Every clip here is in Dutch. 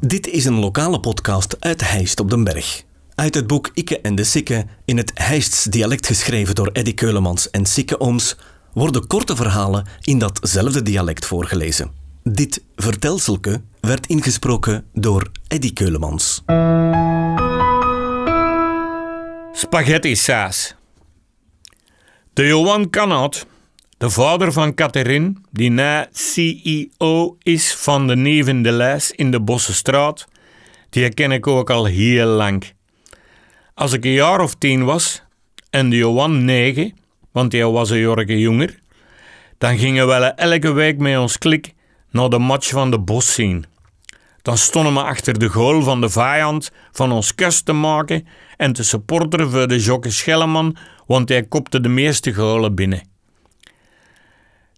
Dit is een lokale podcast uit Heist op den Berg. Uit het boek Ikke en de Sikke, in het Heists dialect geschreven door Eddy Keulemans en Sikke Ooms, worden korte verhalen in datzelfde dialect voorgelezen. Dit vertelselke werd ingesproken door Eddy Keulemans. Spaghetti saus. De Johan Canat, de vader van Catherine, die na CEO is van de Neven de Lijs in de Bossenstraat, die ken ik ook al heel lang. Als ik een jaar of tien was en de Johan negen, want hij was een jorge jonger, dan gingen we elke week met ons klik naar de match van de Bos zien. Dan stonden we achter de goal van de vijand van ons kust te maken en te supporteren voor de Jokke Schelleman, want hij kopte de meeste golen binnen.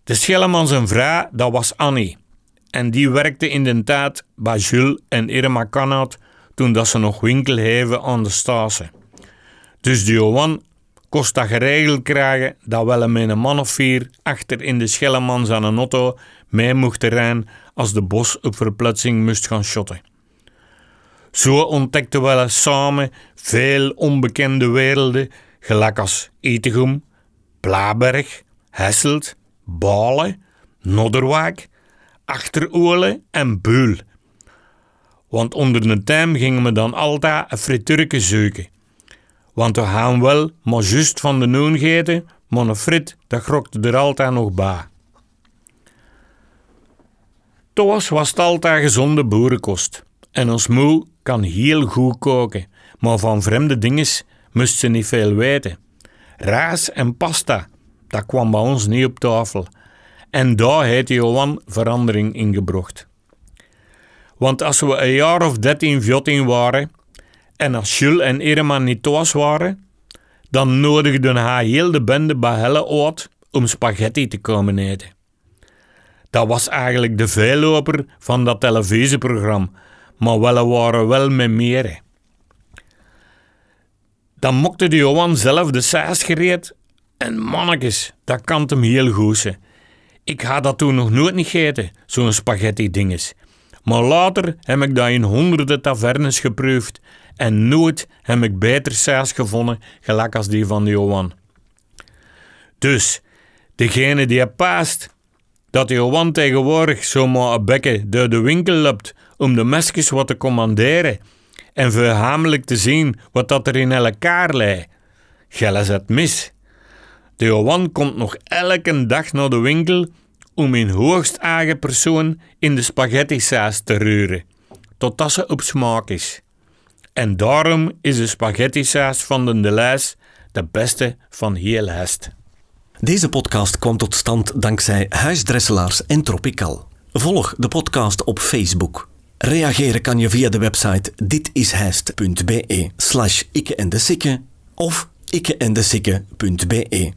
De Schelleman zijn vrouw, dat was Annie. En die werkte in de tijd bij Jules en Irma Canat toen dat ze nog winkel hebben aan de Stase. Dus de Johan kost dat geregeld krijgen dat wel met een man of vier achter in de Schellemans aan een auto mee mocht rijden als de bos op verplaatsing moest gaan shotten. Zo ontdekten we samen veel onbekende werelden, gelijk als Etegum, Plaberg, Hesselt, Balen, Nodderwaak, Achteroorle en Beul. Want onder de tijd gingen we dan altijd een friturke zoeken. Want we gaan wel maar juist van de noon geten, maar een frit, dat grokte er altijd nog bij. Thomas was het altijd gezonde boerenkost. En ons moe kan heel goed koken, maar van vreemde dingen moest ze niet veel weten. Raas en pasta, dat kwam bij ons niet op tafel. En daar heeft Johan verandering ingebracht. Want als we een jaar of 13, 14 waren en als Jules en Irma niet thuis waren, dan nodigden hij heel de bende bij Helle uit om spaghetti te komen eten. Dat was eigenlijk de veelloper van dat televisieprogramma, maar wel waren wel met meer. Dan mokte de Johan zelf de saus gereed en mannetjes, dat kan hem heel goed Ik had dat toen nog nooit niet gegeten, zo'n spaghetti dinges. Maar later heb ik dat in honderden tavernes geproefd en nooit heb ik beter saus gevonden gelijk als die van Johan. Dus, degene die het paast, dat Johan tegenwoordig zomaar een bekken door de winkel loopt om de mesjes wat te commanderen en verhamelijk te zien wat dat er in elkaar lei. Gel is het mis. De Johan komt nog elke dag naar de winkel om in hoogst eigen persoon in de spaghetti-saus te ruren, totdat ze op smaak is. En daarom is de spaghetti-saus van de Delijs de beste van heel Hest. Deze podcast kwam tot stand dankzij Huisdresselaars en Tropical. Volg de podcast op Facebook. Reageren kan je via de website ditishijst.be slash en de sikke of ikkeendesikke.be.